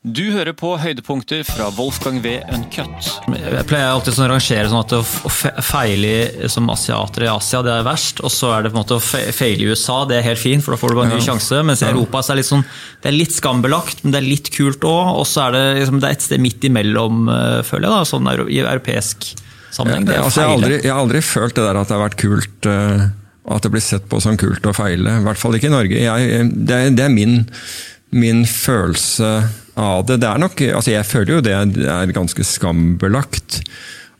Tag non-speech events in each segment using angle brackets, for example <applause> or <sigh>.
Du hører på høydepunkter fra Wolfgang V. Uncut. Jeg pleier alltid sånn å rangere sånn at å feile som asiater i Asia, det er verst. Og så er det på en måte å feile i USA, det er helt fint, for da får du bare en ny sjanse. Mens i Europa så er det litt sånn, det er litt skambelagt, men det er litt kult òg. Og så er det, liksom, det er et sted midt imellom, eh, føler jeg, da, sånn i europeisk sammenheng. Det er altså, jeg, har aldri, jeg har aldri følt det der at det har vært kult eh, At det blir sett på som kult å feile. I hvert fall ikke i Norge. Jeg, det, er, det er min, min følelse av det. det er nok, altså Jeg føler jo det er ganske skambelagt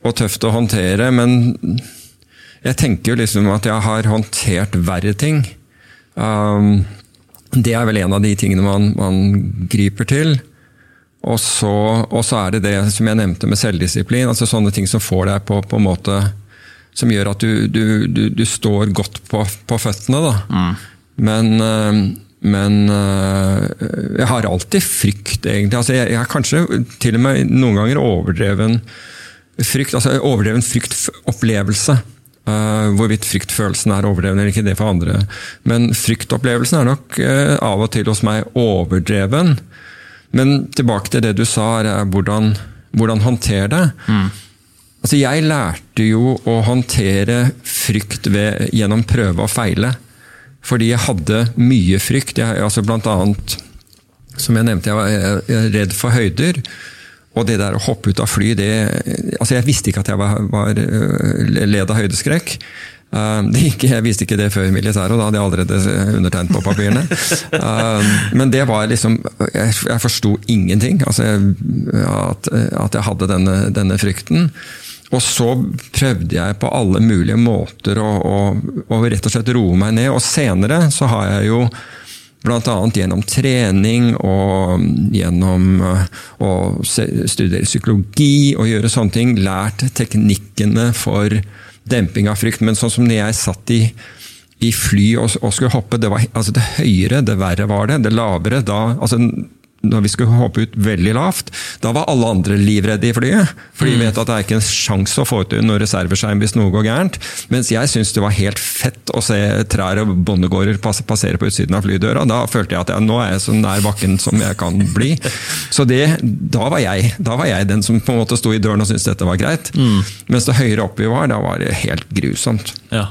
og tøft å håndtere, men jeg tenker jo liksom at jeg har håndtert verre ting. Um, det er vel en av de tingene man, man griper til. Og så, og så er det det som jeg nevnte med selvdisiplin. altså Sånne ting som får deg på, på en måte Som gjør at du, du, du, du står godt på, på føttene. da. Men, øh, men øh, jeg har alltid frykt, egentlig. altså Jeg, jeg har kanskje til og med noen ganger overdreven frykt. altså Overdreven fryktopplevelse. Uh, hvorvidt fryktfølelsen er overdreven eller ikke, det for andre. Men fryktopplevelsen er nok uh, av og til hos meg overdreven. Men tilbake til det du sa, er hvordan, hvordan håndtere det. Altså, jeg lærte jo å håndtere frykt ved, gjennom prøve og feile. Fordi jeg hadde mye frykt. Jeg, altså blant annet, som jeg nevnte, jeg var redd for høyder. Og det der å hoppe ut av fly, det Altså, jeg visste ikke at jeg var, var øh, led av høydeskrekk. Det gikk, jeg visste ikke det før militæret, og da hadde jeg allerede undertegnet på papirene. Uh, men det var liksom Jeg, jeg forsto ingenting. Altså, at, at jeg hadde denne, denne frykten. Og så prøvde jeg på alle mulige måter å, å, å rett og slett roe meg ned. Og senere så har jeg jo Bl.a. gjennom trening og gjennom øh, å studere psykologi og gjøre sånne ting, lært teknikkene for demping av frykt. Men sånn som når jeg satt i, i fly og, og skulle hoppe, det, var, altså det høyere, det verre var det. Det lavere, da altså når vi skulle hoppe ut veldig lavt, da var alle andre livredde i flyet. For de vet at det er ikke en sjanse å få ut noen reserveskjerm hvis noe går gærent. Mens jeg syntes det var helt fett å se trær og bondegårder passere på utsiden av flydøra. Da følte jeg at jeg, nå er jeg så nær bakken som jeg kan bli. Så det, da, var jeg, da var jeg den som på en måte sto i døren og syntes dette var greit. Mens det høyere opp vi var, da var det helt grusomt. Ja.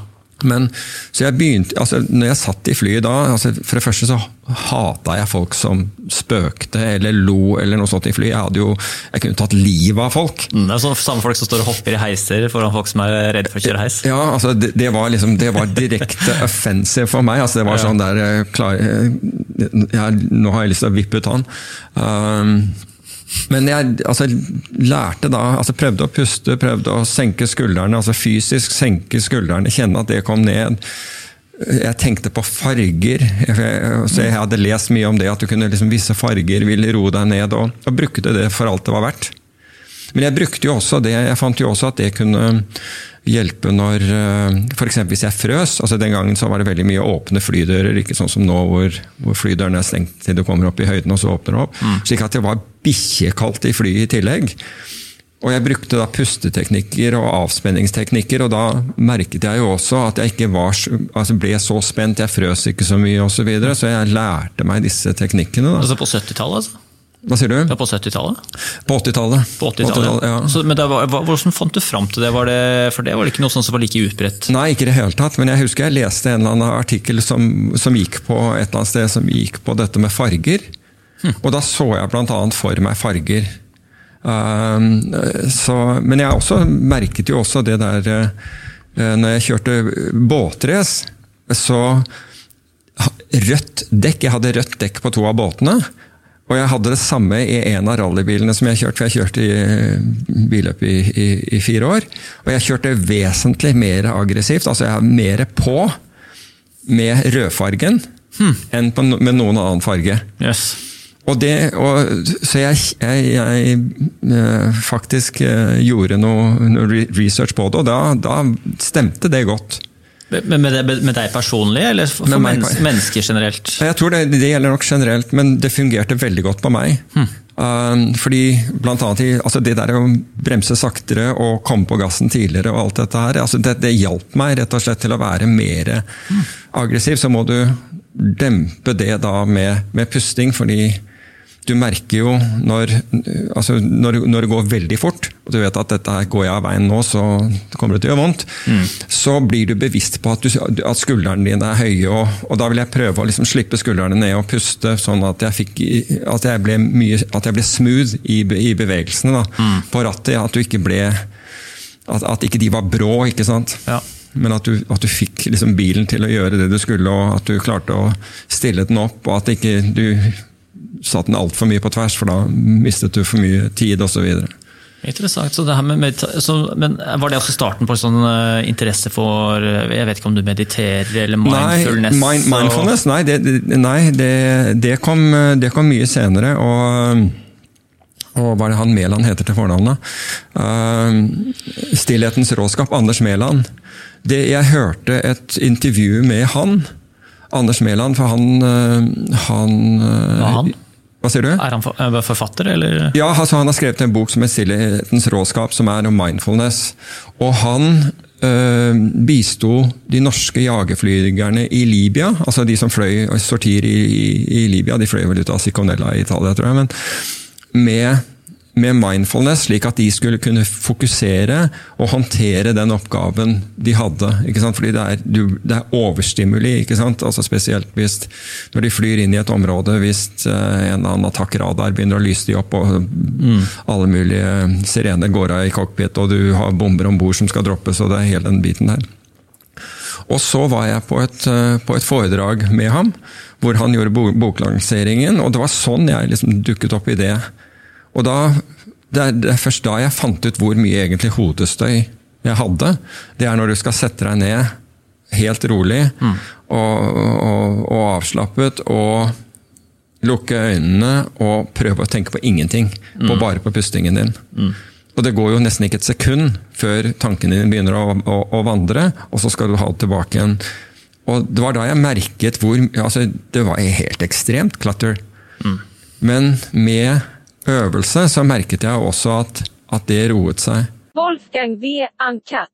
Men, så jeg begynte, altså når jeg satt i flyet da, altså for det første så hata jeg folk som spøkte eller lo eller noe sånt i flyet. Jeg hadde jo, jeg kunne tatt livet av folk. Mm, Det er sånn samme folk som står og hopper i heiser foran folk som er redde for å kjøre heis. Ja, altså det, det var liksom, det var direkte <laughs> offensive for meg. altså Det var sånn der eh, klar, jeg, ja, Nå har jeg lyst til å vippe ut han. Um, men jeg altså, lærte da, altså prøvde å puste, prøvde å senke skuldrene. altså Fysisk senke skuldrene, kjenne at det kom ned. Jeg tenkte på farger. Så jeg hadde lest mye om det, at du kunne liksom, visse farger ville roe deg ned. Og, og brukte det for alt det var verdt. Men jeg brukte jo også det, jeg fant jo også at det kunne hjelpe når F.eks. hvis jeg frøs. altså Den gangen så var det veldig mye åpne flydører, ikke sånn som nå hvor, hvor flydøren er stengt til du kommer opp i høyden, og så åpner det opp. Slik at det var bikkjekaldt i flyet i tillegg. Og jeg brukte da pusteteknikker og avspenningsteknikker, og da merket jeg jo også at jeg ikke var, så- altså ble så spent, jeg frøs ikke så mye osv. Så, videre, så jeg lærte meg disse teknikkene. da. Altså på 70-tallet, altså? Hva sier du? Ja, på 70-tallet? På 80-tallet. På 80-tallet. ja. Så, men det var, hvordan fant du fram til det? Var det? For det var det ikke noe sånt som var like utbredt? Nei, ikke i det hele tatt. Men jeg husker jeg leste en eller annen artikkel som, som gikk på et eller annet sted som gikk på dette med farger. <laughs> Og da så jeg bl.a. for meg farger. Um, så, men jeg også merket jo også det der uh, Når jeg kjørte båtrace, så Rødt dekk. Jeg hadde rødt dekk på to av båtene. Og jeg hadde det samme i en av rallybilene som jeg kjørte, for jeg kjørte i billøp i, i, i fire år. Og jeg kjørte vesentlig mer aggressivt, altså jeg er mer på med rødfargen enn på, med noen annen farge. Yes. Og det, og, så jeg, jeg, jeg eh, faktisk eh, gjorde noe, research på det, og da, da stemte det godt. Men med, med deg personlig, eller for meg, mennesker generelt? Jeg tror det, det gjelder nok generelt, men det fungerte veldig godt på meg. Um, fordi blant annet altså det der å bremse saktere og komme på gassen tidligere og alt dette her, altså det, det hjalp meg rett og slett til å være mer aggressiv. Så må du dempe det da med, med pusting, fordi du merker jo når, altså når, når, det går veldig fort, og du vet at dette går jeg av veien nå, så kommer det til å gjøre vondt, mm. så blir du bevisst på at, du, at skuldrene dine er høye. Og, og, da vil jeg prøve å liksom slippe skuldrene ned og puste, sånn at jeg, fikk, at jeg, ble, mye, at jeg ble, smooth i, i bevegelsene da, mm. på rattet. At du ikke ble at, at, ikke de var brå, ikke sant. Ja. Men at du, at du fikk liksom bilen til å gjøre det du skulle, og at du klarte å stille den opp. og at ikke du satt den altfor mye på tvers, for da mistet du for mye tid osv. Interessant. Så det her med så, men Var det også starten på sånn uh, interesse for uh, Jeg vet ikke om du mediterer eller mindfulness? Nei, mind, mindfulness, nei, det, nei det, det, kom, det, kom, mye senere. og og hva er det han Mæland heter til fornavn? Uh, Stillhetens råskap, Anders Mæland. Jeg hørte et intervju med han Anders Mæland, for han, eh, han, Hva eh, han? Hva sier du? Er han forfatter, eller? Ja, altså, han har skrevet en bok som heter 'Stillhetens råskap', som er om mindfulness. Og han øh, bisto de norske jagerflygerne i Libya, altså de som fløy sortier i, i, i Libya, de fløy vel ut av Siconella i Italia, tror jeg, men med med mindfulness, slik at de skulle kunne fokusere og håndtere den oppgaven de hadde. ikke sant? Fordi det er, det er overstimuli, ikke sant? Altså spesielt hvis når de flyr inn i et område, hvis eh, en eller annen attakkradar begynner å lyse de opp, og mm. alle mulige sirener går av i cockpit, og du har bomber om bord som skal droppes, og det er hele den biten der. Og så var jeg på et, eh, på et foredrag med ham, hvor han gjorde boklanseringen, og det var sånn jeg liksom dukket opp i det og da, det er, det er først da jeg fant ut hvor mye egentlig hodestøy jeg hadde. Det er når du skal sette deg ned helt rolig mm. og, og, og, avslappet og lukke øynene og prøve å tenke på ingenting. Mm. På bare på pustingen din. Mm. Og det går jo nesten ikke et sekund før tankene dine begynner å, å, å, vandre, og så skal du ha det tilbake igjen. Og det var da jeg merket hvor altså, Det var helt ekstremt clutter. Mm. Men med øvelse så merket jeg også at, at det roet seg. Wolfgang V. Ankat.